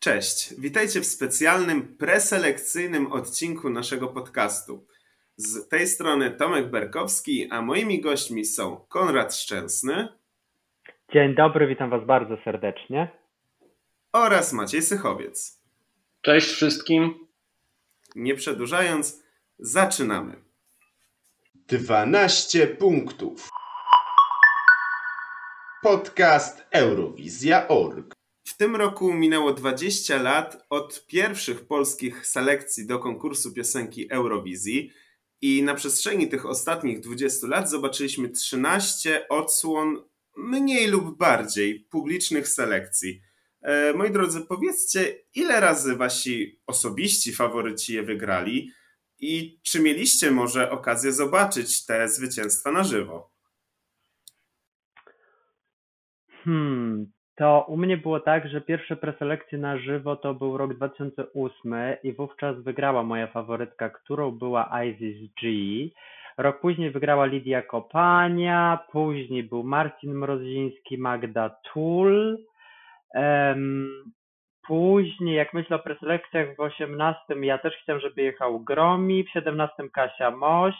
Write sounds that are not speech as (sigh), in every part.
Cześć, witajcie w specjalnym preselekcyjnym odcinku naszego podcastu. Z tej strony Tomek Berkowski, a moimi gośćmi są Konrad Szczęsny. Dzień dobry, witam Was bardzo serdecznie. Oraz Maciej Sychowiec. Cześć wszystkim. Nie przedłużając, zaczynamy. 12 punktów. Podcast Eurowizja.org. W tym roku minęło 20 lat od pierwszych polskich selekcji do konkursu piosenki Eurowizji i na przestrzeni tych ostatnich 20 lat zobaczyliśmy 13 odsłon mniej lub bardziej publicznych selekcji. E, moi drodzy, powiedzcie, ile razy wasi osobiści faworyci je wygrali i czy mieliście może okazję zobaczyć te zwycięstwa na żywo? Hmm, to u mnie było tak, że pierwsze preselekcje na żywo to był rok 2008 i wówczas wygrała moja faworytka, którą była Isis G. Rok później wygrała Lidia Kopania, później był Marcin Mroziński, Magda Tull. Um, później, jak myślę o preselekcjach w 18, ja też chciałem, żeby jechał Gromi, w 17 Kasia Moś,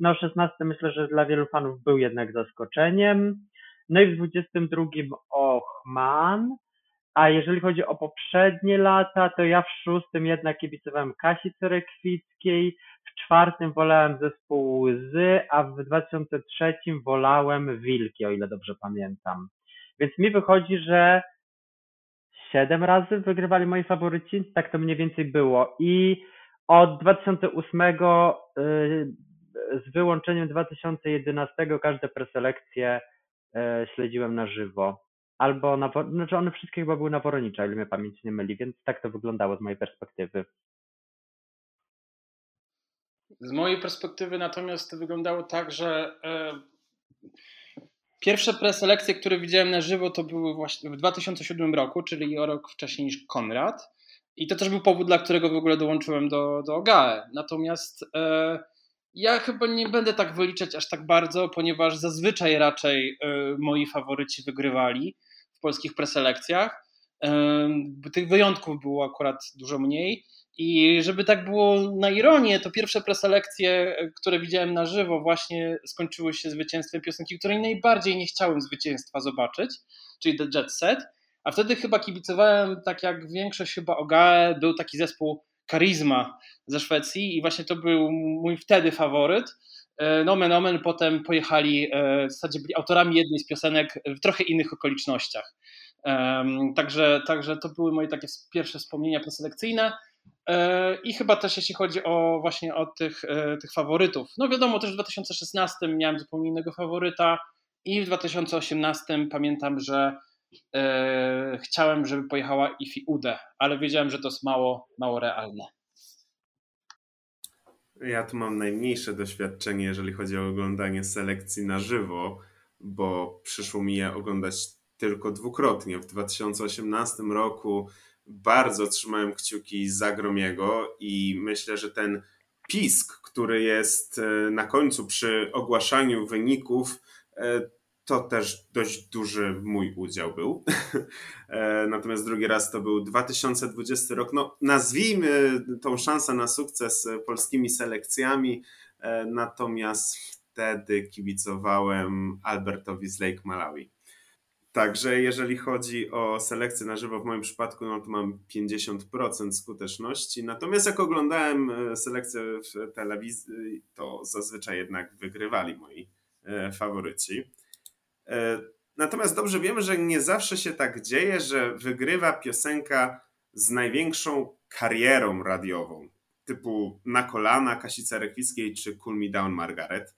no w 16 myślę, że dla wielu fanów był jednak zaskoczeniem. No i w 22 Ochman. A jeżeli chodzi o poprzednie lata, to ja w szóstym jednak kibicowałem Kasi Cerekwickiej, w czwartym wolałem zespół Łzy, a w 2003 wolałem Wilki, o ile dobrze pamiętam. Więc mi wychodzi, że siedem razy wygrywali moi faworyci, tak to mniej więcej było. I od 2008 y, z wyłączeniem 2011 każde preselekcje śledziłem na żywo. Albo na, znaczy one wszystkie chyba były na Woronicza, ile mnie pamięć nie myli, więc tak to wyglądało z mojej perspektywy. Z mojej perspektywy natomiast to wyglądało tak, że e, pierwsze preselekcje, które widziałem na żywo, to były właśnie w 2007 roku, czyli o rok wcześniej niż Konrad. I to też był powód, dla którego w ogóle dołączyłem do, do OGAE. Natomiast e, ja chyba nie będę tak wyliczać aż tak bardzo, ponieważ zazwyczaj raczej e, moi faworyci wygrywali w polskich preselekcjach. Tych wyjątków było akurat dużo mniej. I żeby tak było na ironię, to pierwsze preselekcje, które widziałem na żywo, właśnie skończyły się zwycięstwem piosenki, której najbardziej nie chciałem zwycięstwa zobaczyć, czyli The Jet Set. A wtedy chyba kibicowałem, tak jak większość chyba OGAE, był taki zespół Charisma ze Szwecji i właśnie to był mój wtedy faworyt. E, nomen omen potem pojechali, e, w zasadzie byli autorami jednej z piosenek w trochę innych okolicznościach. Także, także to były moje takie pierwsze wspomnienia preselekcyjne. E, I chyba też jeśli chodzi o właśnie o tych, tych faworytów. No wiadomo, też w 2016 miałem zupełnie innego faworyta i w 2018 pamiętam, że e, chciałem, żeby pojechała Ifi Ude, ale wiedziałem, że to jest mało, mało realne. Ja tu mam najmniejsze doświadczenie, jeżeli chodzi o oglądanie selekcji na żywo, bo przyszło mi je oglądać tylko dwukrotnie. W 2018 roku bardzo trzymałem kciuki za Gromiego i myślę, że ten pisk, który jest e, na końcu przy ogłaszaniu wyników, e, to też dość duży mój udział był. (laughs) E, natomiast drugi raz to był 2020 rok. No, nazwijmy tą szansę na sukces polskimi selekcjami. Natomiast wtedy kibicowałem Albertowi z Lake Malawi. Także jeżeli chodzi o selekcję na żywo, w moim przypadku, no to mam 50% skuteczności. Natomiast jak oglądałem e, selekcję w telewizji, to zazwyczaj jednak wygrywali moi e, faworyci. E, natomiast dobrze wiemy, że nie zawsze się tak dzieje, że wygrywa piosenka z największą karierą radiową, typu Na kolana Kasica Rekwickiej czy Cool Me Down Margaret.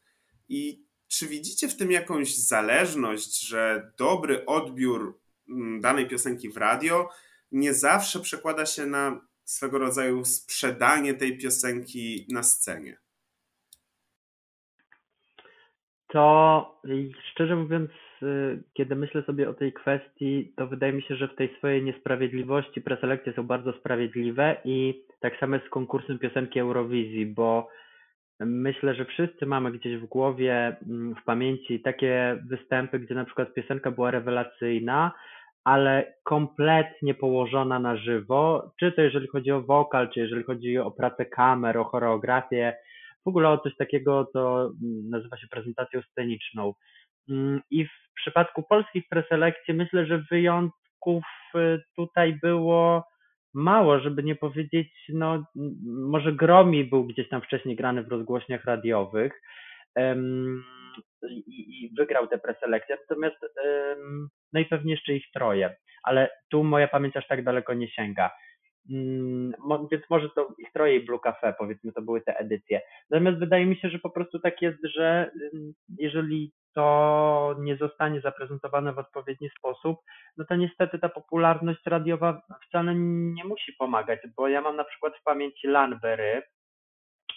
I czy widzicie w tym jakąś zależność, że dobry odbiór mm, danej piosenki w radio nie zawsze przekłada się na swego rodzaju sprzedanie tej piosenki na scenie? To szczerze mówiąc, kiedy myślę sobie o tej kwestii, to wydaje mi się, że w tej swojej niesprawiedliwości preselekcje są bardzo sprawiedliwe i tak samo z konkursem piosenki Eurowizji, bo Myślę, że wszyscy mamy gdzieś w głowie, mm, w pamięci takie występy, gdzie na przykład piosenka była rewelacyjna, ale kompletnie położona na żywo, czy to jeżeli chodzi o wokal, czy jeżeli chodzi o pracę kamer, o choreografię, w ogóle o coś takiego, co nazywa się prezentacją sceniczną. Mm, I w przypadku polskich preselekcji myślę, że wyjątków y, tutaj było mało, żeby nie powiedzieć, no może Gromi był gdzieś tam wcześniej grany w rozgłośniach radiowych um, i, i, wygrał tę preselekcję, natomiast um, no i pewnie jeszcze ich troje, ale tu moja pamięć aż tak daleko nie sięga. Um, więc może to ich troje i Blue Cafe, powiedzmy, to były te edycje. Natomiast wydaje mi się, że po prostu tak jest, że jeżeli to nie zostanie zaprezentowane w odpowiedni sposób, no to niestety ta popularność radiowa wcale nie musi pomagać, bo ja mam na przykład w pamięci Lanbery,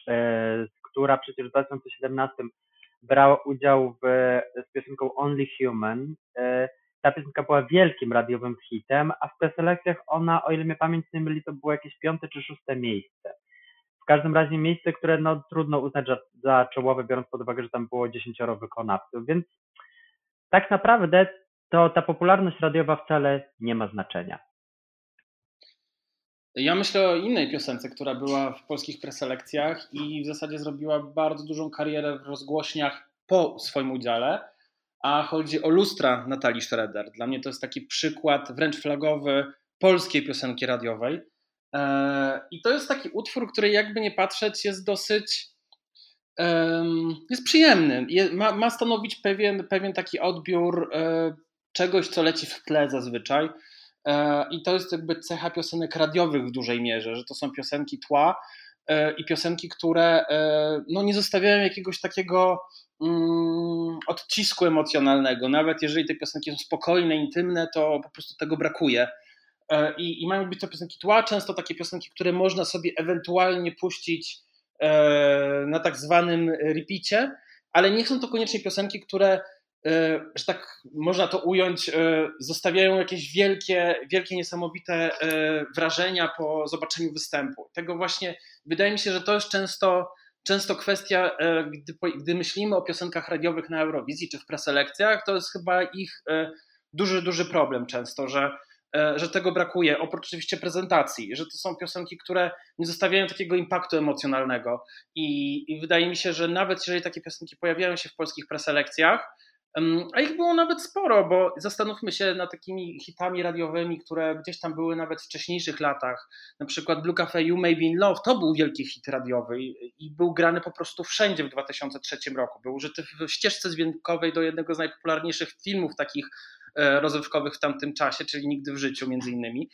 e, która przecież w 2017 brała udział w, z piosenką Only Human. E, ta piosenka była wielkim radiowym hitem, a w preselekcjach ona, o ile mnie pamięć nie myli, to było jakieś piąte czy szóste miejsce. W każdym razie miejsce, które no, trudno uznać za, za czołowe, biorąc pod uwagę, że tam było dziesięcioro wykonawców, więc tak naprawdę to ta popularność radiowa wcale nie ma znaczenia. Ja myślę o innej piosence, która była w polskich preselekcjach i w zasadzie zrobiła bardzo dużą karierę w rozgłośniach po swoim udziale, a chodzi o lustra Natalii Schroeder. Dla mnie to jest taki przykład wręcz flagowy polskiej piosenki radiowej. E, I to jest taki utwór, który jakby nie patrzeć jest dosyć jest przyjemny. Ma, stanowić pewien, pewien taki odbiór e, czegoś, co leci w tle zazwyczaj. E, I to jest jakby cecha piosenek radiowych w dużej mierze, że to są piosenki tła i piosenki, które no, nie zostawiają jakiegoś takiego mm, odcisku emocjonalnego. Nawet jeżeli te piosenki są spokojne, intymne, to po prostu tego brakuje. E, I, I mają być to piosenki tła, często takie piosenki, które można sobie ewentualnie puścić e, na tak zwanym repeacie, ale nie są to koniecznie piosenki, które, e, że tak można to ująć, zostawiają jakieś wielkie, wielkie, niesamowite wrażenia po zobaczeniu występu. Tego właśnie wydaje mi się, że to jest często, często kwestia, gdy, gdy myślimy o piosenkach radiowych na Eurowizji czy w preselekcjach, to jest chyba ich duży, duży problem często, że że tego brakuje, oprócz oczywiście prezentacji, że to są piosenki, które nie zostawiają takiego impaktu emocjonalnego. I, I, wydaje mi się, że nawet jeżeli takie piosenki pojawiają się w polskich preselekcjach, a ich było nawet sporo, bo zastanówmy się nad takimi hitami radiowymi, które gdzieś tam były nawet w wcześniejszych latach. Na przykład Blue Cafe You May Be In Love to był wielki hit radiowy i był grany po prostu wszędzie w 2003 roku. Był użyty w ścieżce dźwiękowej do jednego z najpopularniejszych filmów takich E, rozrywkowych w tamtym czasie, czyli Nigdy w życiu między innymi.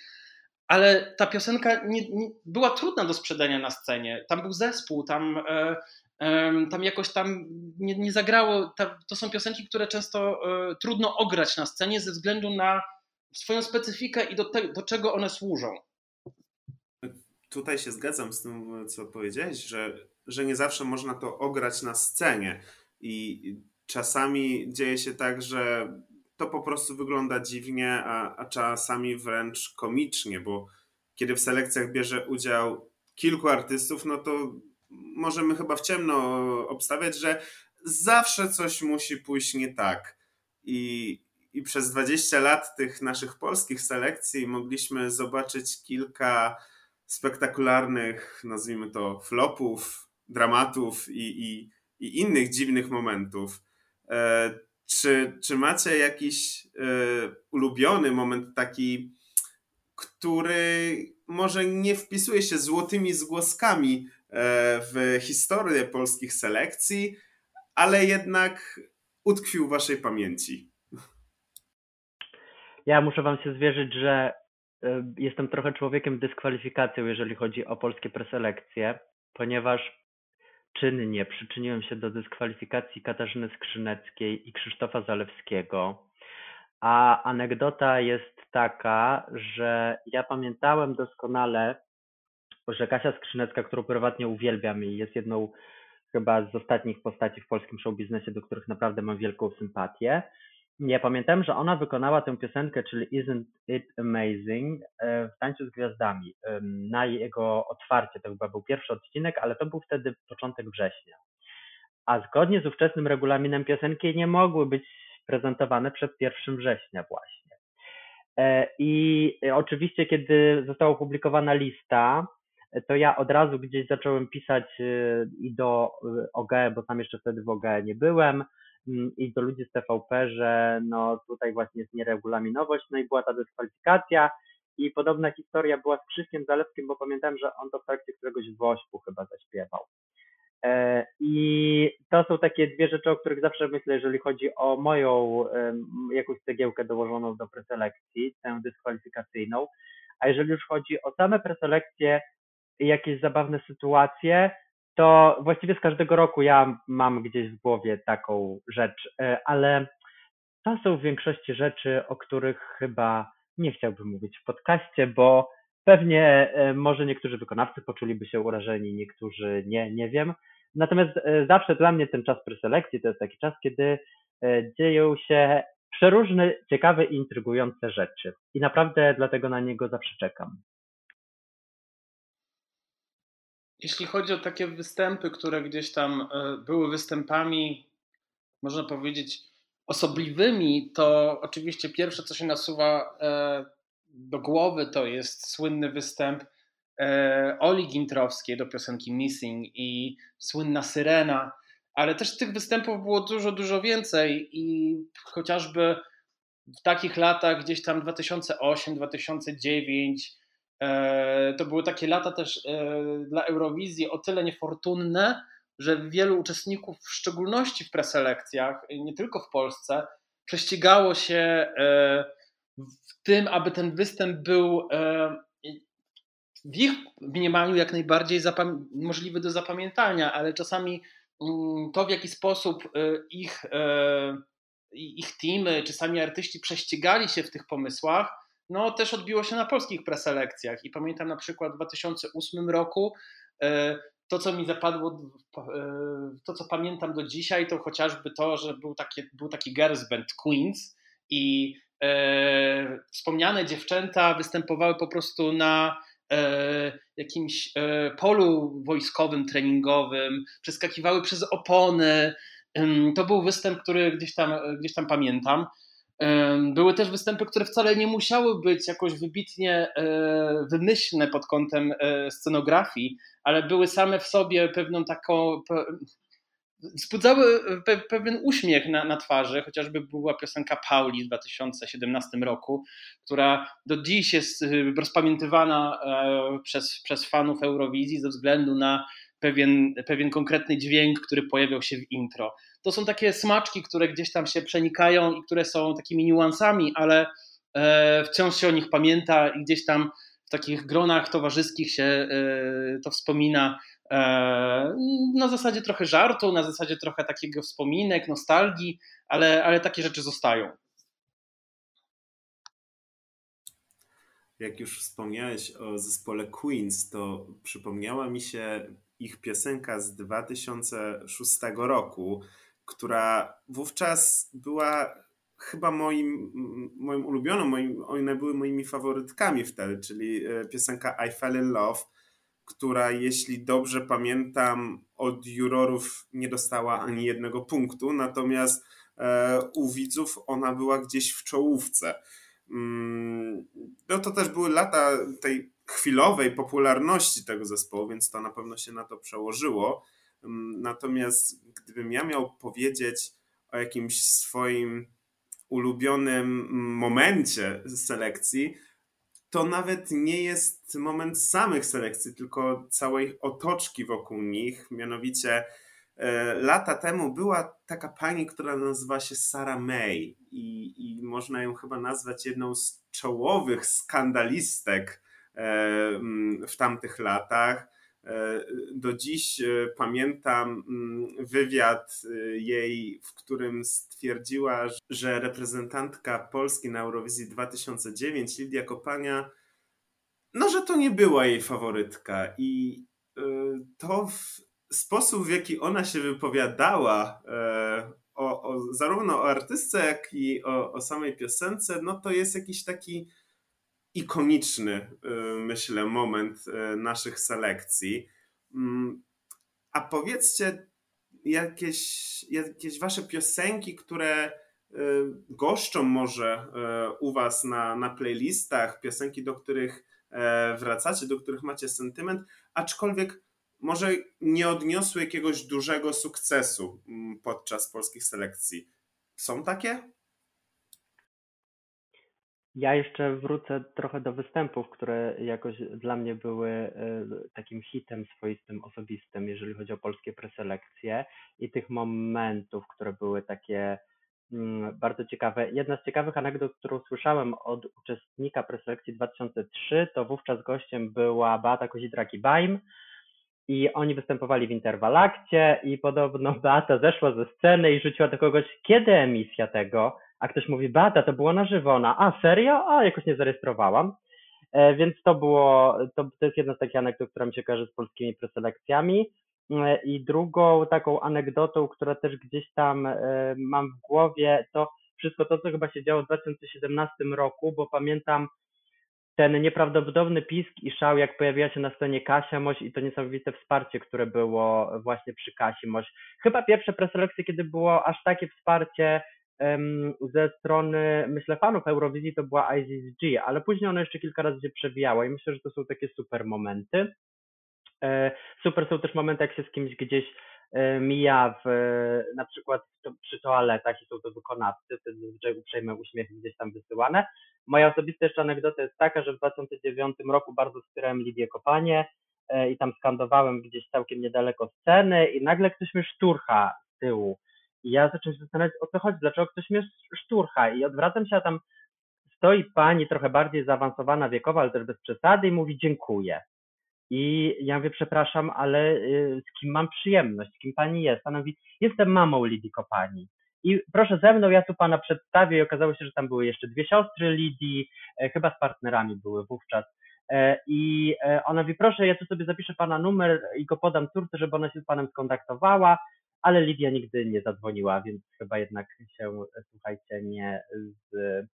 Ale ta piosenka nie, nie, była trudna do sprzedania na scenie. Tam był zespół, tam, e, e, tam jakoś tam nie, nie zagrało. Ta, to są piosenki, które często e, trudno ograć na scenie ze względu na swoją specyfikę i do, te, do czego one służą. Tutaj się zgadzam z tym, co powiedziałeś, że, że nie zawsze można to ograć na scenie. I czasami dzieje się tak, że to po prostu wygląda dziwnie, a, a czasami wręcz komicznie, bo kiedy w selekcjach bierze udział kilku artystów, no to możemy chyba w ciemno obstawiać, że zawsze coś musi pójść nie tak. I, i przez 20 lat tych naszych polskich selekcji mogliśmy zobaczyć kilka spektakularnych, nazwijmy to, flopów, dramatów i, i, i innych dziwnych momentów. E, czy, czy macie jakiś y, ulubiony moment taki, który może nie wpisuje się złotymi zgłoskami y, w historię polskich selekcji, ale jednak utkwił w waszej pamięci? Ja muszę wam się zwierzyć, że y, jestem trochę człowiekiem dyskwalifikacją, jeżeli chodzi o polskie preselekcje, ponieważ czynnie przyczyniłem się do dyskwalifikacji Katarzyny Skrzyneckiej i Krzysztofa Zalewskiego. A anegdota jest taka, że ja pamiętałem doskonale, że Kasia Skrzynecka, którą prywatnie uwielbiam i jest jedną chyba z ostatnich postaci w polskim showbiznesie, do których naprawdę mam wielką sympatię, ja pamiętam, że ona wykonała tę piosenkę, czyli Isn't It Amazing e, w Tańcu z Gwiazdami. Na jego otwarcie, to chyba był pierwszy odcinek, ale to był wtedy początek września. A zgodnie z ówczesnym regulaminem piosenki nie mogły być prezentowane przed 1 września właśnie. I oczywiście, kiedy została opublikowana lista, to ja od razu gdzieś zacząłem pisać i do OGE, bo tam jeszcze wtedy w OGE nie byłem, mm, i do ludzi z TVP, że no tutaj właśnie jest nieregulaminowość, no i była ta dyskwalifikacja i podobna historia była z Krzyszkiem Zalewskim, bo pamiętam, że on to w trakcie któregoś Wośpu chyba zaśpiewał. E, I to są takie dwie rzeczy, o których zawsze myślę, jeżeli chodzi o moją jakąś cegiełkę dołożoną do preselekcji, tę dyskwalifikacyjną. A jeżeli już chodzi o same preselekcje jakieś zabawne sytuacje, to właściwie z każdego roku ja mam gdzieś w głowie taką rzecz, e, ale to są w większości rzeczy, o których chyba nie chciałbym mówić w podcaście, bo pewnie e, może niektórzy wykonawcy poczuliby się urażeni, niektórzy nie, nie wiem. Natomiast e, zawsze dla mnie ten czas preselekcji to jest taki czas, kiedy dzieją się przeróżne, ciekawe i intrygujące rzeczy. I naprawdę dlatego na niego zawsze czekam. Jeśli chodzi o takie występy, które gdzieś tam były występami, można powiedzieć, osobliwymi, to oczywiście pierwsze, co się nasuwa e, do głowy, to jest słynny występ e, Oli Gintrowskiej do piosenki Missing i słynna Syrena, ale też tych występów było dużo, dużo więcej i chociażby w takich latach, gdzieś tam 2008, 2009, e, to były takie lata też dla Eurowizji o tyle niefortunne, że wielu uczestników, w szczególności w preselekcjach, nie tylko w Polsce, prześcigało się e, w tym, aby ten występ był e, w ich mniemaniu jak najbardziej możliwy do zapamiętania, ale czasami mm, to, w jaki sposób e, ich, ich teamy czy sami artyści prześcigali się w tych pomysłach, no też odbiło się na polskich preselekcjach. I pamiętam na przykład w 2008 roku to, co mi zapadło, e, to, co pamiętam do dzisiaj, to chociażby to, że był taki, był taki girls band Queens i e, wspomniane dziewczęta występowały po prostu na e, jakimś e, polu wojskowym, treningowym, przeskakiwały przez opony. To był występ, który gdzieś tam, gdzieś tam pamiętam. Były też występy, które wcale nie musiały być jakoś wybitnie e, wymyślne pod kątem e, scenografii, ale były same w sobie pewną taką. Wzbudzały pewien uśmiech na, na twarzy, chociażby była piosenka Pauli w 2017 roku, która do dziś jest rozpamiętywana e, przez, przez fanów Eurowizji ze względu na pewien, pewien konkretny dźwięk, który pojawiał się w intro. To są takie smaczki, które gdzieś tam się przenikają i które są takimi niuansami, ale e, wciąż się o nich pamięta i gdzieś tam w takich gronach towarzyskich się e, to wspomina e, na zasadzie trochę żartu, na zasadzie trochę takiego wspominek, nostalgii, ale, ale takie rzeczy zostają. Jak już wspomniałeś o zespole Queens, to przypomniała mi się ich piosenka z 2006 roku, która wówczas była chyba moim, moim ulubioną, moim, one były moimi faworytkami wtedy, czyli e, piosenka I Fell in Love, która jeśli dobrze pamiętam od jurorów nie dostała ani jednego punktu, natomiast e, u widzów ona była gdzieś w czołówce. Mm, no to też były lata tej chwilowej popularności tego zespołu, więc to na pewno się na to przełożyło. Mm, natomiast gdybym ja miał powiedzieć o jakimś swoim ulubionym momencie selekcji, to nawet nie jest moment samych selekcji, tylko całej otoczki wokół nich. Mianowicie e, lata temu była taka pani, która nazywa się Sarah May i, i można ją chyba nazwać jedną z czołowych skandalistek w tamtych latach. E, do dziś e, pamiętam mm, wywiad e, jej, w którym stwierdziła, że reprezentantka Polski na Eurowizji 2009, Lidia Kopania, no, że to nie była jej faworytka. I to w sposób, w jaki ona się wypowiadała o, o, zarówno o artystce, jak i o, o samej piosence, no to jest jakiś taki ikoniczny, y, myślę, moment y, naszych selekcji. Mm, a powiedzcie jakieś, jakieś wasze piosenki, które goszczą może u Was na, na playlistach, piosenki, do których wracacie, do których macie sentyment, aczkolwiek może nie odniosły jakiegoś dużego sukcesu mm, podczas polskich selekcji. Są takie? Ja jeszcze wrócę trochę do występów, które jakoś dla mnie były e, takim hitem swoistym, osobistym, jeżeli chodzi o polskie preselekcje i tych momentów, które były takie mm, bardzo ciekawe. Jedna z ciekawych anegdot, którą słyszałem od uczestnika preselekcji 2003, to wówczas gościem była Beata Kozidraki-Baim, i oni występowali w Interwalakcie i podobno Beata zeszła ze sceny i rzuciła do kogoś, kiedy emisja tego? A ktoś mówi, Beata, to było na żywo. A serio? A, jakoś nie zarejestrowałam. E, więc to było, to, to jest jedna z takich anegdot, która mi się kojarzy z polskimi preselekcjami. E, I drugą taką anegdotą, która też gdzieś tam e, mam w głowie, to wszystko to, co chyba się działo w 2017 roku, bo pamiętam ten nieprawdopodobny pisk i szał, jak pojawiła się na scenie Kasia Moś i to niesamowite wsparcie, które było właśnie przy Kasi Moś. Chyba pierwsze preselekcje, kiedy było aż takie wsparcie ze strony, myślę, fanów Eurowizji, to była IZG, ale później ono jeszcze kilka razy się przewijało i myślę, że to są takie super momenty. E, super są też momenty, jak się z kimś gdzieś E, mija w, na przykład przy toaletach i są to wykonawcy, wtedy zazwyczaj uprzejme uśmiechy gdzieś tam wysyłane. Moja osobista jeszcze anegdota jest taka, że w 2009 roku bardzo wspierałem Lidię Kopanie e, i tam skandowałem gdzieś całkiem niedaleko sceny i nagle ktoś mnie szturcha z tyłu. I ja zacząłem się zastanawiać, o co chodzi, dlaczego ktoś mnie szturcha i odwracam się, a tam stoi pani trochę bardziej zaawansowana wiekowa, ale też bez przesady i mówi dziękuję. I ja mówię, przepraszam, ale y, z kim mam przyjemność, z kim pani jest? Ona mówi, jestem mamą Lidii Kopani. I proszę ze mną, ja tu pana przedstawię i okazało się, że tam były jeszcze dwie siostry Lidii, e, chyba z partnerami były wówczas. E, I e, ona mówi, proszę, ja tu sobie zapiszę pana numer i go podam córce, żeby ona się z panem skontaktowała, ale Lidia nigdy nie zadzwoniła, więc chyba jednak się, słuchajcie, nie z,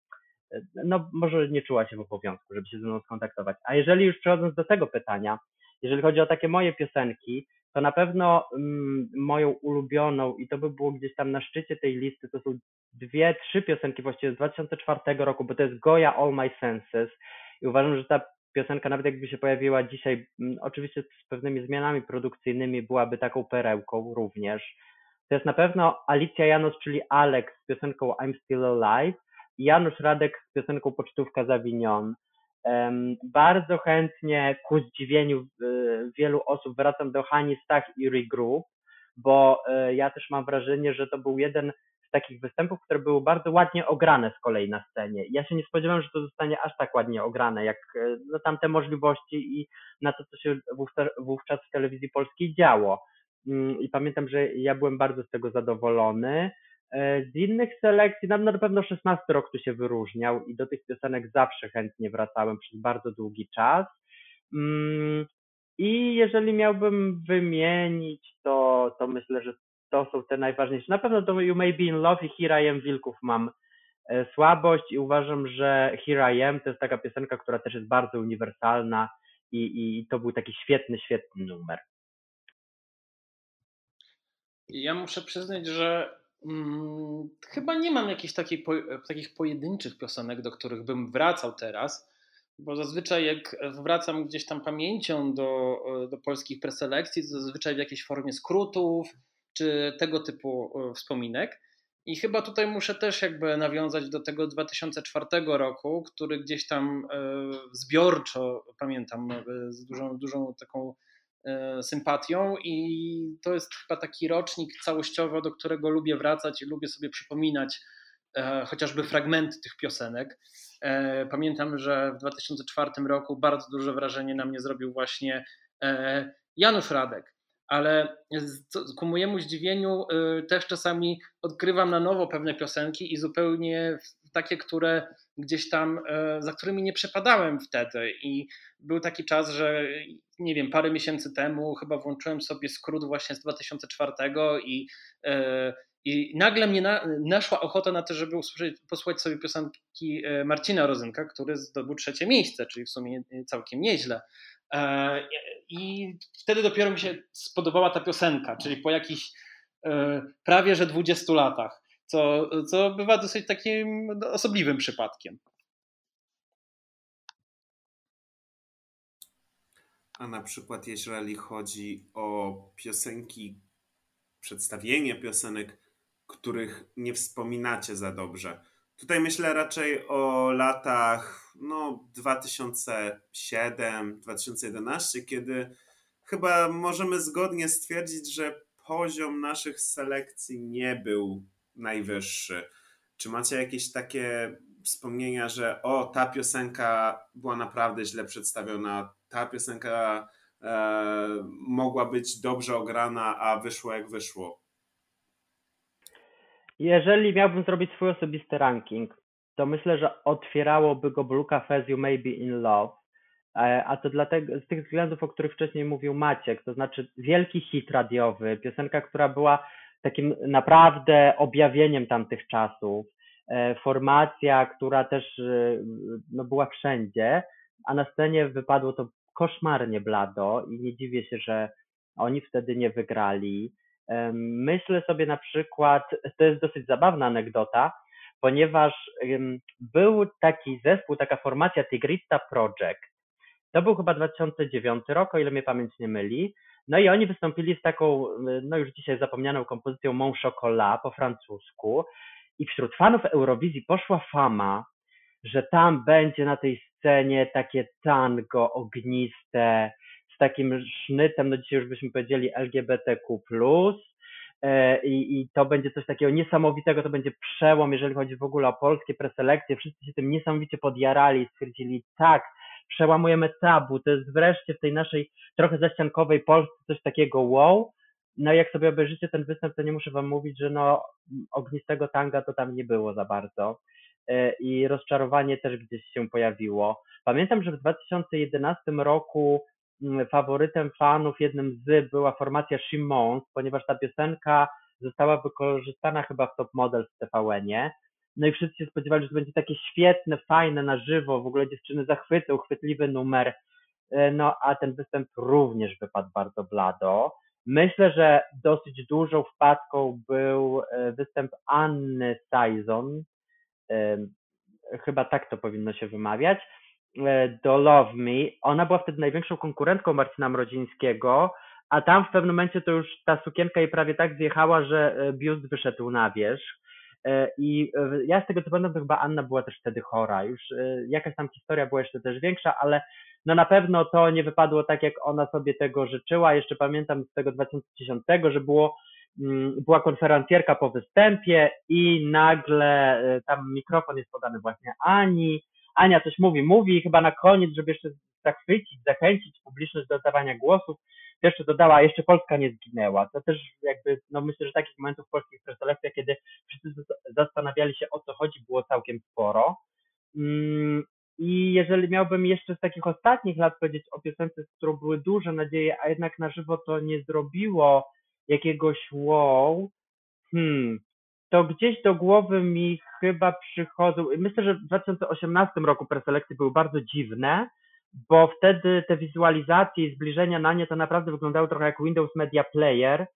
no może nie czuła się w obowiązku, żeby się ze mną skontaktować. A jeżeli już przechodząc do tego pytania, jeżeli chodzi o takie moje piosenki, to na pewno mm, moją ulubioną i to by było gdzieś tam na szczycie tej listy, to są dwie, trzy piosenki właściwie z 2004 roku, bo to jest Goya All My Senses i uważam, że ta piosenka nawet jakby się pojawiła dzisiaj, mm, oczywiście z pewnymi zmianami produkcyjnymi byłaby taką perełką również. To jest na pewno Alicja Janos, czyli Alex z piosenką I'm Still Alive Janusz Radek z piosenką Pocztówka Zawinion. Bardzo chętnie ku zdziwieniu y, wielu osób wracam do Hani Stach i Regroup, bo y, ja też mam wrażenie, że to był jeden takich występów, które były bardzo ładnie ograne z kolei na scenie. Ja się nie spodziewałem, że to zostanie aż tak ładnie ograne, jak y, no, tamte możliwości i na to, co się wówczas w telewizji polskiej działo. Mm, I pamiętam, że ja byłem bardzo z tego zadowolony. E, z innych selekcji, no, na pewno 16 rok tu się wyróżniał i do tych piosenek zawsze chętnie wracałem przez bardzo długi czas. Mm, I jeżeli miałbym wymienić, to, to myślę, że to są te najważniejsze. Na pewno to You May Be In Love i Here I Am Wilków mam e, słabość i uważam, że Here I Am to jest taka piosenka, która też jest bardzo uniwersalna i, i to był taki świetny, świetny numer. Ja muszę przyznać, że Hmm, chyba nie mam jakichś takich, po, takich pojedynczych piosenek, do których bym wracał teraz, bo zazwyczaj jak wracam gdzieś tam pamięcią do, do polskich preselekcji, to zazwyczaj w jakiejś formie skrótów czy tego typu e, wspominek. I chyba tutaj muszę też jakby nawiązać do tego 2004 roku, który gdzieś tam e, zbiorczo pamiętam e, z dużą, dużą taką sympatią i to jest chyba taki rocznik całościowo, do którego lubię wracać i lubię sobie przypominać chociażby fragmenty tych piosenek. Pamiętam, że w 2004 roku bardzo duże wrażenie na mnie zrobił właśnie Janusz Radek, ale ku mojemu zdziwieniu też czasami odkrywam na nowo pewne piosenki i zupełnie takie, które gdzieś tam, za którymi nie przepadałem wtedy i był taki czas, że nie wiem, parę miesięcy temu chyba włączyłem sobie skrót właśnie z 2004 i, e, i nagle mnie na, naszła ochota na to, żeby usłyszeć, posłuchać sobie piosenki Marcina Rozynka, który zdobył trzecie miejsce, czyli w sumie całkiem nieźle. E, I wtedy dopiero mi się spodobała ta piosenka, czyli po jakichś prawie że 20 latach. co, co bywa dosyć takim osobliwym przypadkiem. A na przykład jeżeli chodzi o piosenki, przedstawienie piosenek, których nie wspominacie za dobrze. Tutaj myślę raczej o latach no, 2007-2011, kiedy chyba możemy zgodnie stwierdzić, że poziom naszych selekcji nie był najwyższy. Czy macie jakieś takie wspomnienia, że o, ta piosenka była naprawdę źle przedstawiona, ta piosenka e, mogła być dobrze ograna, a wyszło jak wyszło? Jeżeli miałbym zrobić swój osobisty ranking, to myślę, że otwierałoby go Blue Cafe's You May Be In Love, e, a to dlatego, z tych względów, o których wcześniej mówił Maciek, to znaczy wielki hit radiowy, piosenka, która była takim naprawdę objawieniem tamtych czasów, e, formacja, która też e, no, była wszędzie, a na scenie wypadło to koszmarnie blado i nie dziwię się, że oni wtedy nie wygrali. Myślę sobie na przykład, to jest dosyć zabawna anegdota, ponieważ był taki zespół, taka formacja Tigrista Project. To był chyba 2009 rok, o ile mnie pamięć nie myli. No i oni wystąpili z taką, no już dzisiaj zapomnianą kompozycją Mon Chocolat po francusku. I wśród fanów Eurowizji poszła fama, że tam będzie na tej scenie takie tango ogniste, z takim sznytem, no dzisiaj już byśmy powiedzieli LGBTQ+, e, i, i to będzie coś takiego niesamowitego, to będzie przełom, jeżeli chodzi w ogóle o polskie preselekcje. Wszyscy się tym niesamowicie podjarali i stwierdzili, tak, przełamujemy tabu, to jest wreszcie w tej naszej trochę zaściankowej Polsce coś takiego wow. No i jak sobie obejrzycie ten występ, to nie muszę wam mówić, że no ognistego tanga to tam nie było za bardzo. E, i rozczarowanie też gdzieś się pojawiło. Pamiętam, że w 2011 roku faworytem fanów, jednym z była formacja Shimons, ponieważ ta piosenka została wykorzystana chyba w Top Model w TVN-ie. No i wszyscy się spodziewali, że to będzie takie świetne, fajne, na żywo, w ogóle dziewczyny zachwyty, uchwytliwy numer. E, no a ten występ również wypadł bardzo blado. Myślę, że dosyć dużą wpadką był e, występ Anny Saison, chyba tak to powinno się wymawiać, e, do Love Me. Ona była wtedy największą konkurentką Marcina Mrodzińskiego, a tam w pewnym momencie to już ta sukienka jej prawie tak zjechała, że e, biust wyszedł na wierzch. E, I ja z tego co pamiętam, to chyba Anna była też wtedy chora. Już jakaś tam historia była jeszcze też większa, ale no na pewno to nie wypadło tak, jak ona sobie tego życzyła. Jeszcze pamiętam z tego 2010, że było Mm, była konferencjerka po występie i nagle e, tam mikrofon jest podany właśnie Ani. Ania coś mówi, mówi i chyba na koniec, żeby jeszcze zachwycić, zachęcić publiczność do oddawania głosów, jeszcze dodała, jeszcze Polska nie zginęła. To też jakby, no myślę, że takich momentów w polskich preselekcjach, kiedy wszyscy zastanawiali się o co chodzi, było całkiem sporo. Mm, I jeżeli miałbym jeszcze z takich ostatnich lat powiedzieć o piosence, z którą były duże nadzieje, a jednak na żywo to nie zrobiło jakiegoś wow, hmm, to gdzieś do głowy mi chyba przychodzą. Myślę, że w 2018 roku preselekcje były bardzo dziwne, bo wtedy te wizualizacje i zbliżenia na nie to naprawdę wyglądały trochę jak Windows Media Player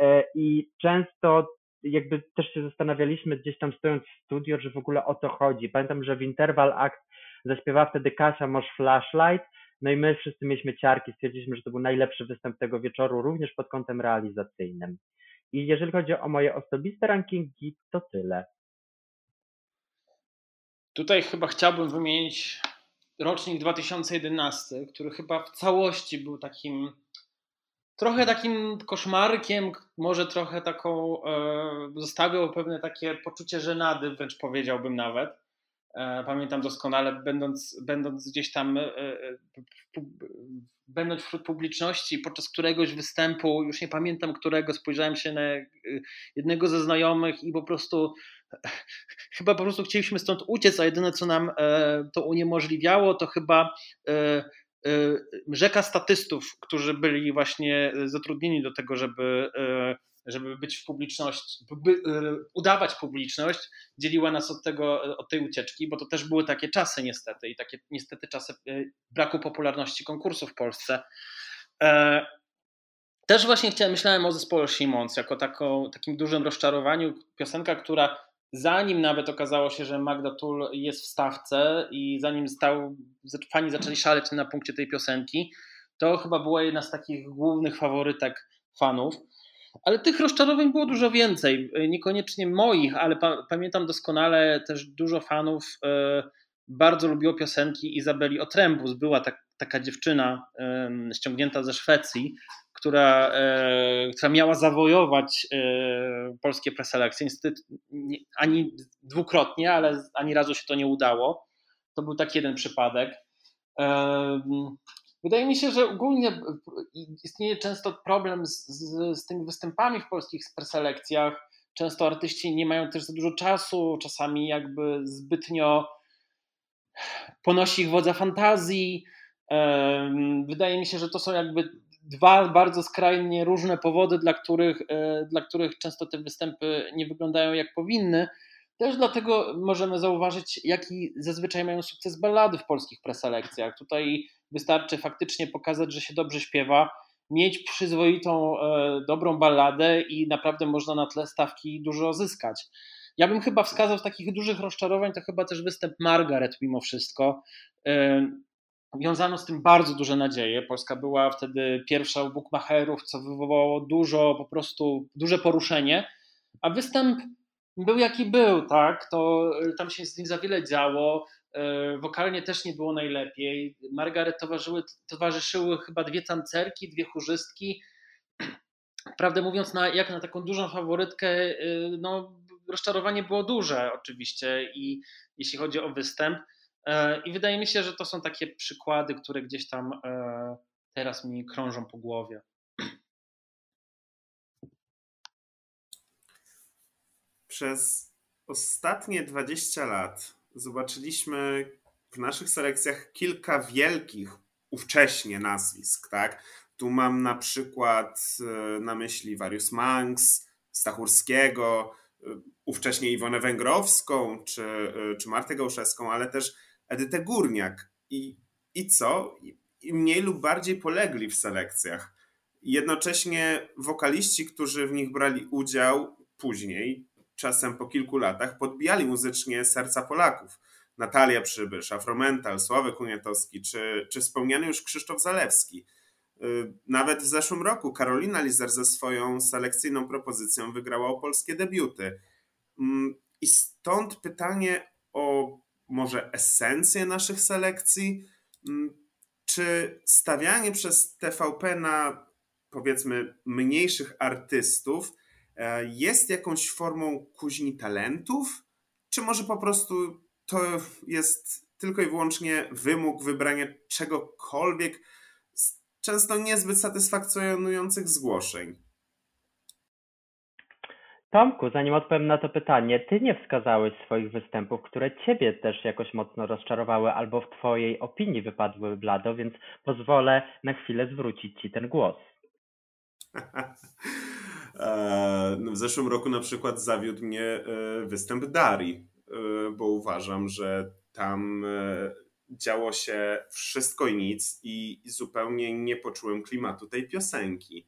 e, i często jakby też się zastanawialiśmy gdzieś tam stojąc w studio, że w ogóle o co chodzi. Pamiętam, że w Interval Act zaśpiewała wtedy Kasia Mosz Flashlight, no i my wszyscy mieliśmy ciarki, stwierdziliśmy, że to był najlepszy występ tego wieczoru, również pod kątem realizacyjnym. I jeżeli chodzi o moje osobiste rankingi, to tyle. Tutaj chyba chciałbym wymienić rocznik 2011, który chyba w całości był takim trochę takim koszmarkiem, może trochę taką, e, zostawiał pewne takie poczucie żenady, wręcz powiedziałbym nawet. E, pamiętam doskonale, będąc, będąc gdzieś tam, e, e, będąc wśród publiczności, podczas któregoś występu, już nie pamiętam którego, spojrzałem się na jednego ze znajomych i po prostu (laughs) chyba po prostu chcieliśmy stąd uciec, a jedyne co nam to uniemożliwiało, to chyba rzeka statystów, którzy byli właśnie zatrudnieni do tego, żeby żeby być w publiczności, by, e, udawać publiczność, dzieliła nas od tego, od tej ucieczki, bo to też były takie czasy niestety i takie niestety czasy e, braku popularności konkursów w Polsce. E, Też właśnie chciałem, myślałem o zespole Simons jako taką, takim dużym rozczarowaniu. Piosenka, która zanim nawet okazało się, że Magda Tull jest w stawce i zanim stał, fani zaczęli szaleć na punkcie tej piosenki, to chyba była jedna z takich głównych faworytek fanów. Ale tych rozczarowań było dużo więcej. Niekoniecznie moich, ale pa pamiętam doskonale też dużo fanów e, bardzo lubiło piosenki Izabeli Otrębus. Była tak, taka dziewczyna e, ściągnięta ze Szwecji, która, e, która miała zawojować e, polskie preselekcje. Niestety ani dwukrotnie, ale ani razu się to nie udało. To był taki jeden przypadek. Wydaje mi się, że ogólnie istnieje często problem z, z, z tymi występami w polskich preselekcjach. Często artyści nie mają też za dużo czasu, czasami jakby zbytnio ponosi ich wodza fantazji. Wydaje mi się, że to są jakby dwa bardzo skrajnie różne powody, dla których, e, dla których często te występy nie wyglądają jak powinny. Też dlatego możemy zauważyć, jaki zazwyczaj mają sukces ballady w polskich preselekcjach. Tutaj wystarczy faktycznie pokazać, że się dobrze śpiewa, mieć przyzwoitą, e, dobrą balladę i naprawdę można na tle stawki dużo zyskać. Ja bym chyba wskazał z takich dużych rozczarowań, to chyba też występ Margaret mimo wszystko. E, wiązano z tym bardzo duże nadzieje. Polska była wtedy pierwsza u bookmacherów, co wywołało dużo, po prostu duże poruszenie, a występ był jaki był, tak, to tam się z nim za wiele działo, e, wokalnie też nie było najlepiej. Margaret towarzyszyły, towarzyszyły chyba dwie tancerki, dwie chórzystki. Prawdę mówiąc, na, jak na taką dużą faworytkę, e, no, rozczarowanie było duże oczywiście i jeśli chodzi o występ. E, I wydaje mi się, że to są takie przykłady, które gdzieś tam e, teraz mi krążą po głowie. Przez ostatnie 20 lat zobaczyliśmy w naszych selekcjach kilka wielkich ówcześnie nazwisk, tak? Tu mam na przykład e, na myśli Warius Manx, Stachurskiego, ówcześnie Iwonę Węgrowską czy, czy Martę Gałszewską, ale też Edytę Górniak. I, i co? I mniej lub bardziej polegli w selekcjach. Jednocześnie wokaliści, którzy w nich brali udział później, czasem po kilku latach, podbijali muzycznie serca Polaków. Natalia Przybysz, Afromental, Sławek Uniatowski czy, czy wspomniany już Krzysztof Zalewski. Y, nawet w zeszłym roku Karolina Lizer ze swoją selekcyjną propozycją wygrała o polskie debiuty. Mm, I stąd pytanie o może esencję naszych selekcji? Mm, czy stawianie przez TVP na powiedzmy mniejszych artystów jest jakąś formą kuźni talentów? Czy może po prostu to jest tylko i wyłącznie wymóg wybrania czegokolwiek z często niezbyt satysfakcjonujących zgłoszeń? Tomku, zanim odpowiem na to pytanie, ty nie wskazałeś swoich występów, które ciebie też jakoś mocno rozczarowały albo w twojej opinii wypadły blado, więc pozwolę na chwilę zwrócić ci ten głos. (laughs) E, no, w zeszłym roku na przykład zawiódł mnie e, występ Dari, e, bo uważam, że tam działo się wszystko i nic i zupełnie nie poczułem klimatu tej piosenki.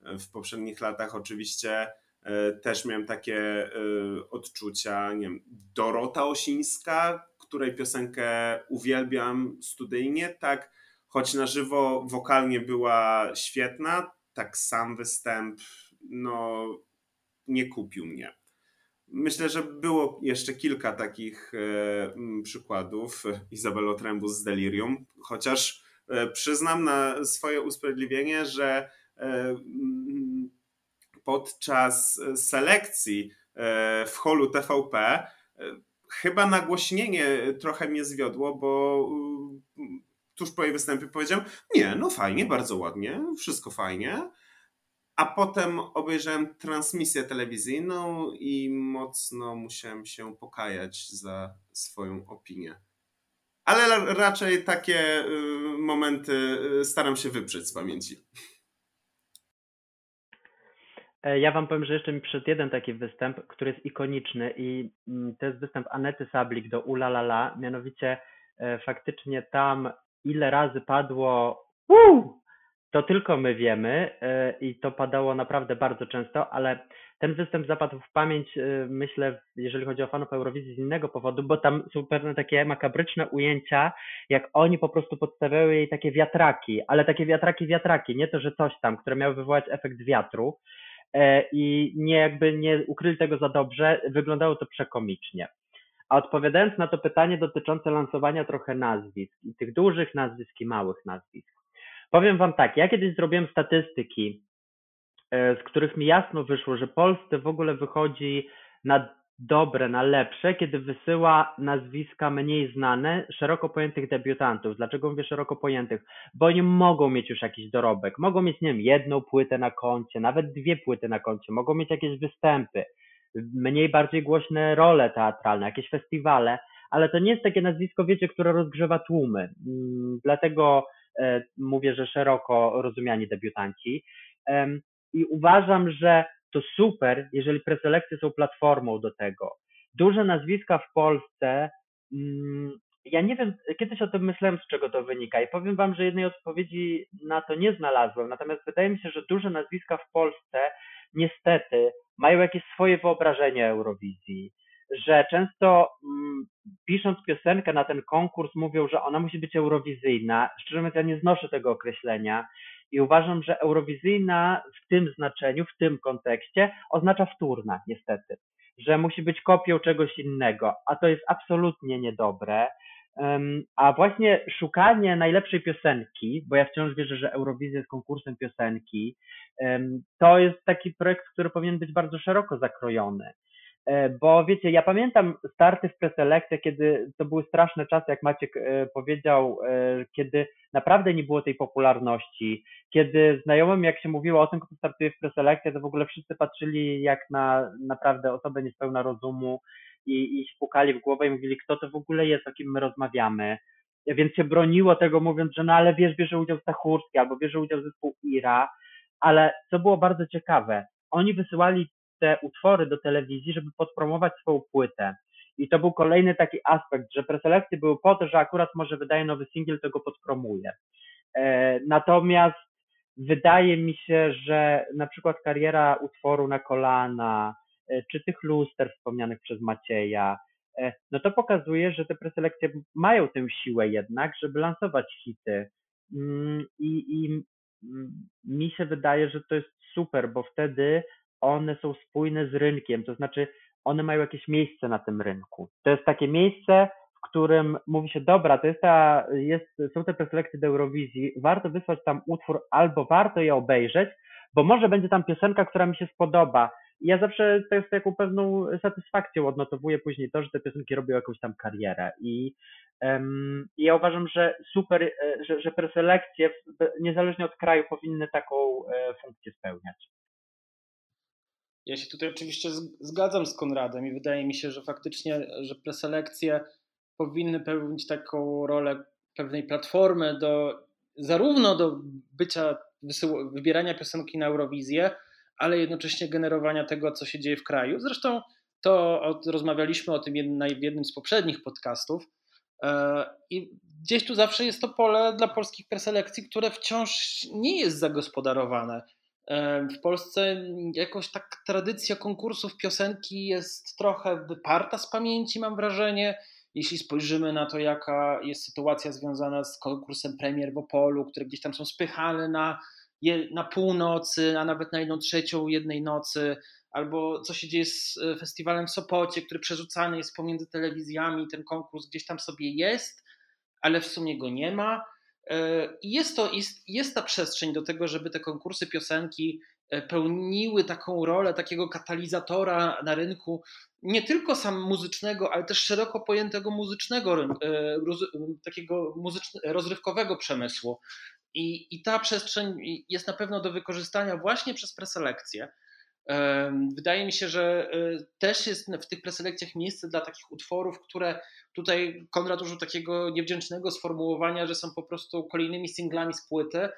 W poprzednich latach oczywiście też miałem takie odczucia, nie wiem, Dorota Osińska, której piosenkę uwielbiam studyjnie, tak, choć na żywo wokalnie była świetna, tak sam występ, no, nie kupił mnie. Myślę, że było jeszcze kilka takich e, przykładów. Izabelo Trembus z Delirium, chociaż e, przyznam na swoje usprawiedliwienie, że e, podczas e, selekcji e, w holu TVP e, chyba nagłośnienie trochę mnie zwiodło, bo tuż po jej występie powiedziałem, nie, no fajnie, bardzo ładnie, wszystko fajnie. A potem obejrzałem transmisję telewizyjną i mocno musiałem się pokajać za swoją opinię. Ale raczej takie momenty staram się wyprzeć z pamięci. E, ja wam powiem, że jeszcze mi przyszedł jeden taki występ, który jest ikoniczny i mm, to jest występ Anety Sablik do Ulalala, mianowicie e, faktycznie tam ile razy padło! To tylko my wiemy e, i to padało naprawdę bardzo często, ale ten występ zapadł w pamięć, e, myślę, jeżeli chodzi o fanów Eurowizji z innego powodu, bo tam są pewne takie makabryczne ujęcia, jak oni po prostu podstawiały jej takie wiatraki, ale takie wiatraki, wiatraki, nie to, że coś tam, które miały wywołać efekt wiatru e, i nie jakby nie ukryli tego za dobrze, wyglądało to przekomicznie. A odpowiadając na to pytanie dotyczące lansowania trochę nazwisk, i tych dużych nazwisk i małych nazwisk, Powiem wam tak, ja kiedyś zrobiłem statystyki, e, z których mi jasno wyszło, że Polsce w ogóle wychodzi na dobre, na lepsze, kiedy wysyła nazwiska mniej znane, szeroko pojętych debiutantów. Dlaczego mówię szeroko pojętych? Bo oni mogą mieć już jakiś dorobek. Mogą mieć, nie wiem, jedną płytę na koncie, nawet dwie płyty na koncie, mogą mieć jakieś występy, mniej bardziej głośne role teatralne, jakieś festiwale, ale to nie jest takie nazwisko, wiecie, które rozgrzewa tłumy. Mm, dlatego mówię, że szeroko rozumiani debiutanci. I uważam, że to super, jeżeli preselekcje są platformą do tego. Duże nazwiska w Polsce, mm, ja nie wiem, kiedyś o tym myślałem, z czego to wynika i powiem Wam, że jednej odpowiedzi na to nie znalazłem. Natomiast wydaje mi się, że duże nazwiska w Polsce niestety mają jakieś swoje wyobrażenie Eurowizji że często mm, pisząc piosenkę na ten konkurs mówią, że ona musi być eurowizyjna. Szczerze mówiąc, ja nie znoszę tego określenia i uważam, że eurowizyjna w tym znaczeniu, w tym kontekście oznacza wtórna, niestety. Że musi być kopią czegoś innego, a to jest absolutnie niedobre. A właśnie szukanie najlepszej piosenki, bo ja wciąż wierzę, że Eurowizja jest konkursem piosenki, to jest taki projekt, który powinien być bardzo szeroko zakrojony. E, bo wiecie, ja pamiętam starty w preselekcjach, kiedy to były straszne czasy, jak Maciek e, powiedział, e, kiedy naprawdę nie było tej popularności, kiedy znajomym, jak się mówiło o tym, kto startuje w preselekcjach, to w ogóle wszyscy patrzyli jak na naprawdę osobę niespełna rozumu i, i spukali w głowę i mówili, kto to w ogóle jest, o kim my rozmawiamy. Więc się broniło tego, mówiąc, że no ale wiesz, bierze udział Stachurski albo bierze udział zespół IRA, ale co było bardzo ciekawe, oni wysyłali te utwory do telewizji, żeby podpromować swoją płytę. I to był kolejny taki aspekt, że preselekcje były po to, że akurat może wydaje nowy singiel, to go podpromuje. E, natomiast wydaje mi się, że na przykład kariera utworu na kolana, e, czy tych luster wspomnianych przez Macieja, e, no to pokazuje, że te preselekcje mają tę siłę jednak, żeby lansować hity. Mm, I, i mm, mi się wydaje, że to jest super, bo wtedy one są spójne z rynkiem, to znaczy one mają jakieś miejsce na tym rynku. To jest takie miejsce, w którym mówi się, dobra, to jest ta, jest, są te preselekcje do Eurowizji, warto wysłać tam utwór albo warto je obejrzeć, bo może będzie tam piosenka, która mi się spodoba. I ja zawsze to jest taką pewną satysfakcją odnotowuję później to, że te piosenki robią jakąś tam karierę. I, um, ja uważam, że super, e, że, że preselekcje niezależnie od kraju powinny taką e, funkcję spełniać. Ja się tutaj oczywiście zgadzam z Konradem i wydaje mi się, że faktycznie, że preselekcje powinny pełnić taką rolę pewnej platformy do zarówno do bycia, wybierania piosenki na Eurowizję, ale jednocześnie generowania tego, co się dzieje w kraju. Zresztą to rozmawialiśmy o tym w jednym z poprzednich podcastów. E, I gdzieś tu zawsze jest to pole dla polskich preselekcji, które wciąż nie jest zagospodarowane. W Polsce jakoś tak tradycja konkursów piosenki jest trochę wyparta z pamięci, mam wrażenie. Jeśli spojrzymy na to, jaka jest sytuacja związana z konkursem premier w Opolu, które gdzieś tam są spychane na, na północy, a nawet na jedną trzecią jednej nocy, albo co się dzieje z e, festiwalem w Sopocie, który przerzucany jest pomiędzy telewizjami, ten konkurs gdzieś tam sobie jest, ale w sumie go nie ma. E, jest, to, jest, jest ta przestrzeń do tego, żeby te konkursy piosenki e, pełniły taką rolę takiego katalizatora na rynku, nie tylko sam muzycznego, ale też szeroko pojętego muzycznego, e, takiego muzycz, rozrywkowego przemysłu. I, I ta przestrzeń jest na pewno do wykorzystania właśnie przez preselekcję. Wydaje mi się, że też jest w tych preselekcjach miejsce dla takich utworów, które Tutaj Konrad użył takiego niewdzięcznego sformułowania, że są po prostu kolejnymi singlami z płyty.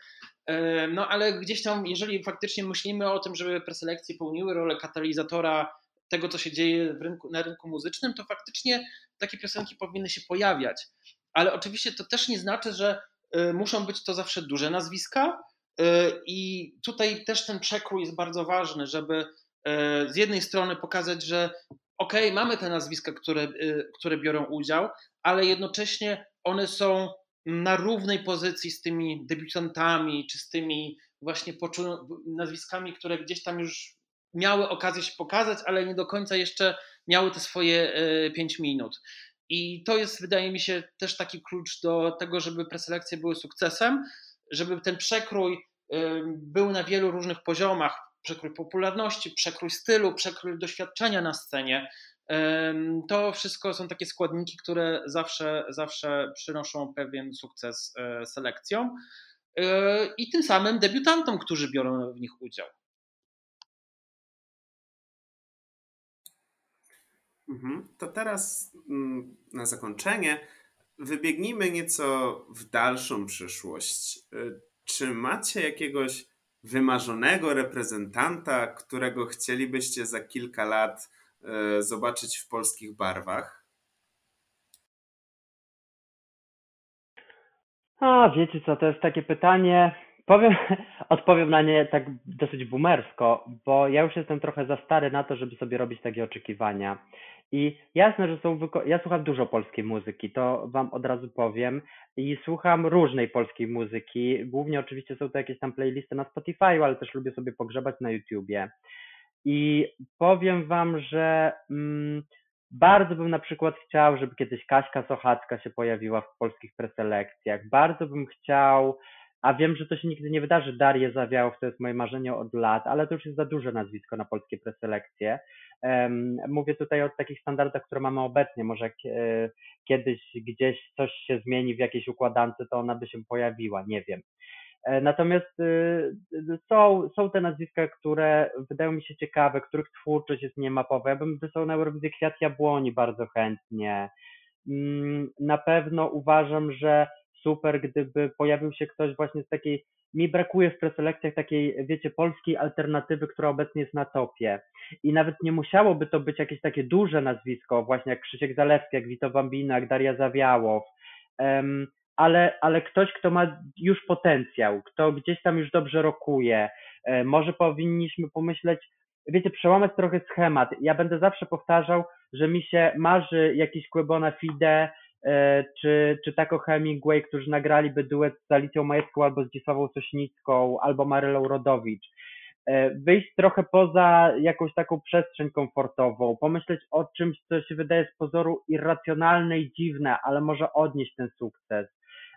No ale gdzieś tam, jeżeli faktycznie myślimy o tym, żeby preselekcje pełniły rolę katalizatora tego, co się dzieje rynku, na rynku muzycznym, to faktycznie takie piosenki powinny się pojawiać. Ale oczywiście to też nie znaczy, że e, muszą być to zawsze duże nazwiska, I tutaj też ten przekrój jest bardzo ważny, żeby z jednej strony pokazać, że ok, mamy te nazwiska, które, które biorą udział, ale jednocześnie one są na równej pozycji z tymi debiutantami, czy z tymi właśnie nazwiskami, które gdzieś tam już miały okazję się pokazać, ale nie do końca jeszcze miały te swoje 5 minut. I to jest, wydaje mi się, też taki klucz do tego, żeby preselekcje były sukcesem, żeby ten przekrój był na wielu różnych poziomach. Przekrój popularności, przekrój stylu, przekrój doświadczenia na scenie. To wszystko są takie składniki, które zawsze, zawsze przynoszą pewien sukces e, selekcjom e, i tym samym debiutantom, którzy biorą w nich udział. Mhm. To teraz mm, na zakończenie wybiegnijmy nieco w dalszą przyszłość. Y, czy macie jakiegoś wymarzonego reprezentanta, którego chcielibyście za kilka lat y, zobaczyć w polskich barwach? A, wiecie co, to jest takie pytanie. Powiem, (laughs) odpowiem na nie tak dosyć boomersko, bo ja już jestem trochę za stary na to, żeby sobie robić takie oczekiwania. I jasne, że są wyko- ja słucham dużo polskiej muzyki, to wam od razu powiem. I słucham różnej polskiej muzyki. Głównie oczywiście są to jakieś tam playlisty na Spotify, ale też lubię sobie pogrzebać na YouTubie. I powiem wam, że mm, bardzo bym na przykład chciał, żeby kiedyś Kaśka Sochacka się pojawiła w polskich preselekcjach. Bardzo bym chciał, a wiem, że to się nigdy nie wydarzy, Darię Zawiałow, to jest moje marzenie od lat, ale to już jest za duże nazwisko na polskie preselekcje. Mówię tutaj o takich standardach, które mamy obecnie. Może e, kiedyś gdzieś coś się zmieni w jakiejś układance, to ona by się pojawiła, nie wiem. E, natomiast e, są, są te nazwiska, które wydają mi się ciekawe, których twórczość jest niemapowa. Ja bym wysłał na Eurowizję Kwiat Jabłoni bardzo chętnie. Mm, na pewno uważam, że super, gdyby pojawił się ktoś właśnie z takiej, mi brakuje w preselekcjach takiej, wiecie, polskiej alternatywy, która obecnie jest na topie. I nawet nie musiałoby to być jakieś takie duże nazwisko, właśnie jak Krzysiek Zalewski, jak Wito Bambina, jak Daria Zawiałow, um, ale, ale ktoś, kto ma już potencjał, kto gdzieś tam już dobrze rokuje. E, może powinniśmy pomyśleć, wiecie, przełamać trochę schemat. Ja będę zawsze powtarzał, że mi się marzy jakiś Quebona Fide, czy, czy Taco Hemingway, którzy nagraliby duet z Alicją Majewską albo z Dzisławą Sośnicką, albo Marylą Rodowicz. E, wyjść trochę poza jakąś taką przestrzeń komfortową, pomyśleć o czymś, co się wydaje z pozoru irracjonalne i dziwne, ale może odnieść ten sukces.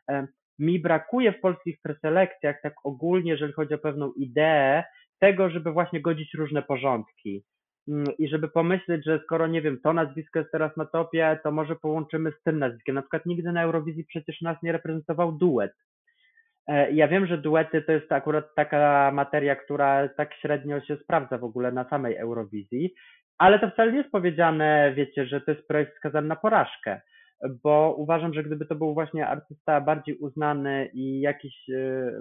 E, mi brakuje w polskich preselekcjach, tak ogólnie, jeżeli chodzi o pewną ideę, tego, żeby właśnie godzić różne porządki. Mm, i żeby pomyśleć, że skoro nie wiem, to nazwisko jest teraz na topie, to może połączymy z tym nazwiskiem. Na przykład nigdy na Eurowizji przecież nas nie reprezentował duet. E, ja wiem, że duety to jest akurat taka materia, która tak średnio się sprawdza w ogóle na samej Eurowizji, ale to wcale nie jest powiedziane, wiecie, że to jest projekt skazany na porażkę, bo uważam, że gdyby to był właśnie artysta bardziej uznany i jakiś e,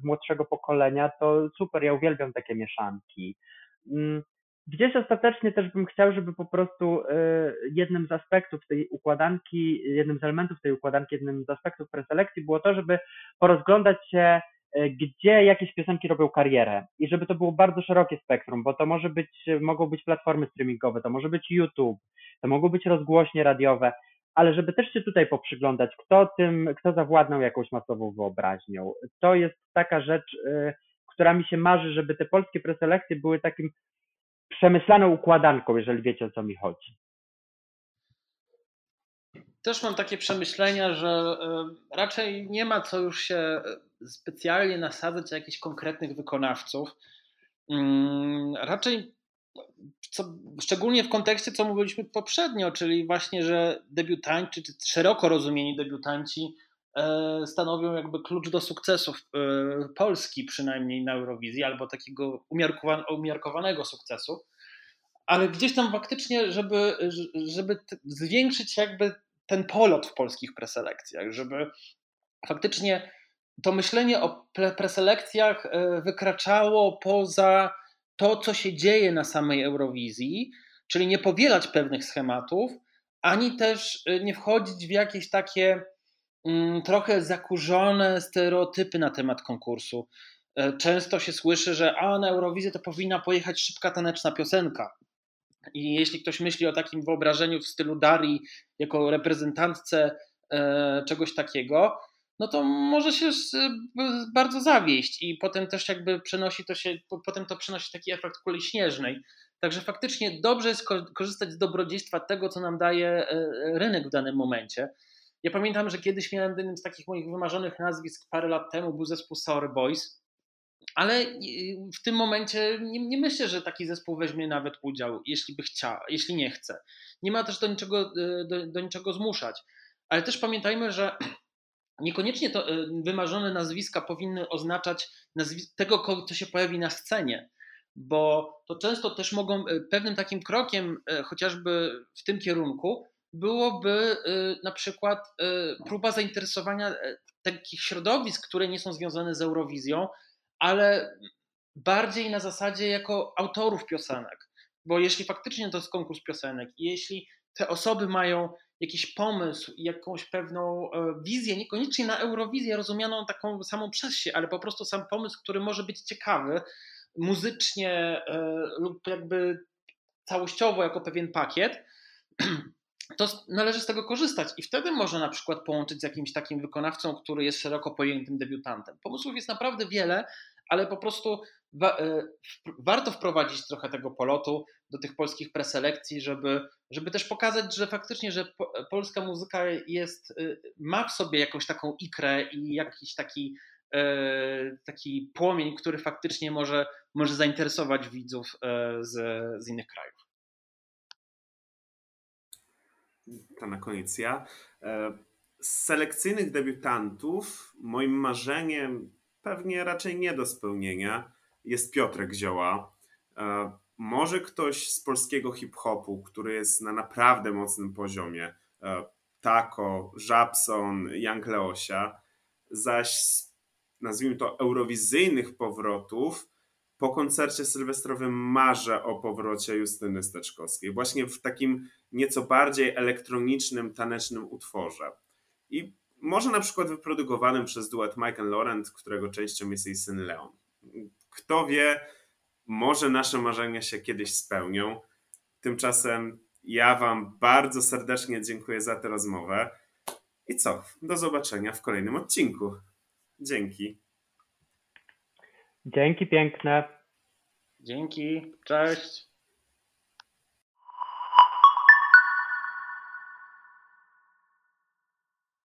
z młodszego pokolenia, to super, ja uwielbiam takie mieszanki. Gdzieś ostatecznie też bym chciał, żeby po prostu e, jednym z aspektów tej układanki, jednym z elementów tej układanki, jednym z aspektów preselekcji było to, żeby porozglądać się, e, gdzie jakieś piosenki robią karierę i żeby to było bardzo szerokie spektrum, bo to może być, mogą być platformy streamingowe, to może być YouTube, to mogą być rozgłośnie radiowe, ale żeby też się tutaj poprzyglądać, kto tym, kto zawładnął jakąś masową wyobraźnią. To jest taka rzecz, e, która mi się marzy, żeby te polskie preselekcje były takim przemyślaną układanką, jeżeli wiecie o co mi chodzi. Też mam takie przemyślenia, że e, raczej nie ma co już się e, specjalnie nasadzać jakichś konkretnych wykonawców. Mm, raczej, co, szczególnie w kontekście, co mówiliśmy poprzednio, czyli właśnie, że debiutanci, czy szeroko rozumieni debiutanci, stanowią jakby klucz do sukcesów Polski, przynajmniej na Eurowizji, albo takiego umiarkowanego sukcesu. Ale gdzieś tam faktycznie, żeby, żeby zwiększyć jakby ten polot w polskich preselekcjach, żeby faktycznie to myślenie o preselekcjach e, wykraczało poza to, co się dzieje na samej Eurowizji, czyli nie powielać pewnych schematów, ani też e, nie wchodzić w jakieś takie trochę zakurzone stereotypy na temat konkursu. E, często się słyszy, że a na Eurowizję to powinna pojechać szybka taneczna piosenka. I jeśli ktoś myśli o takim wyobrażeniu w stylu Darii jako reprezentantce e, czegoś takiego, no to może się bardzo zawieść i potem też jakby przenosi to się, potem to przynosi taki efekt kuli śnieżnej. Także faktycznie dobrze jest korzystać z dobrodziejstwa tego, co nam daje e, rynek w danym momencie. Ja pamiętam, że kiedyś miałem jednym z takich moich wymarzonych nazwisk parę lat temu był zespół Sour Boys, ale w tym momencie nie, nie, myślę, że taki zespół weźmie nawet udział, jeśli by chciał, jeśli nie chce. Nie ma też do niczego, e, do, do niczego zmuszać. Ale też pamiętajmy, że (clears throat) niekoniecznie to e, wymarzone nazwiska powinny oznaczać tego, kto się pojawi na scenie, bo to często też mogą e, pewnym takim krokiem, chociażby w tym kierunku, byłoby na przykład próba zainteresowania takich środowisk, które nie są związane z Eurowizją, ale bardziej na zasadzie jako autorów piosenek. Bo jeśli faktycznie to jest konkurs piosenek i jeśli te osoby mają jakiś pomysł, jakąś pewną e, wizję, niekoniecznie na Eurowizję rozumianą taką samą przez się, ale po prostu sam pomysł, który może być ciekawy muzycznie e, lub jakby całościowo jako pewien pakiet, (clears throat) to należy z tego korzystać i wtedy można na przykład połączyć z jakimś takim wykonawcą, który jest szeroko pojętym debiutantem. Pomysłów jest naprawdę wiele, ale po prostu wa e, warto wprowadzić trochę tego polotu do tych polskich preselekcji, żeby, żeby też pokazać, że faktycznie, że po, polska muzyka jest, e, ma w sobie jakąś taką ikrę i jakiś taki, e, taki płomień, który faktycznie może, może zainteresować widzów z, z innych krajów. To na koniec ja. Z selekcyjnych debiutantów moim marzeniem pewnie raczej nie do spełnienia, jest Piotrek Zioła. E, może ktoś z polskiego hip-hopu, który jest na naprawdę mocnym poziomie, e, Tako, Żabson, Young Leosia, zaś nazwijmy to eurowizyjnych powrotów, po koncercie sylwestrowym marzę o powrocie Justyny Steczkowskiej, właśnie w takim nieco bardziej elektronicznym, tanecznym utworze. I może na przykład wyprodukowanym przez duet Mike and Laurent, którego częścią jest jej syn Leon. Kto wie, może nasze marzenia się kiedyś spełnią. Tymczasem ja Wam bardzo serdecznie dziękuję za tę rozmowę. I co? Do zobaczenia w kolejnym odcinku. Dzięki. Dzięki piękne. Dzięki. Cześć.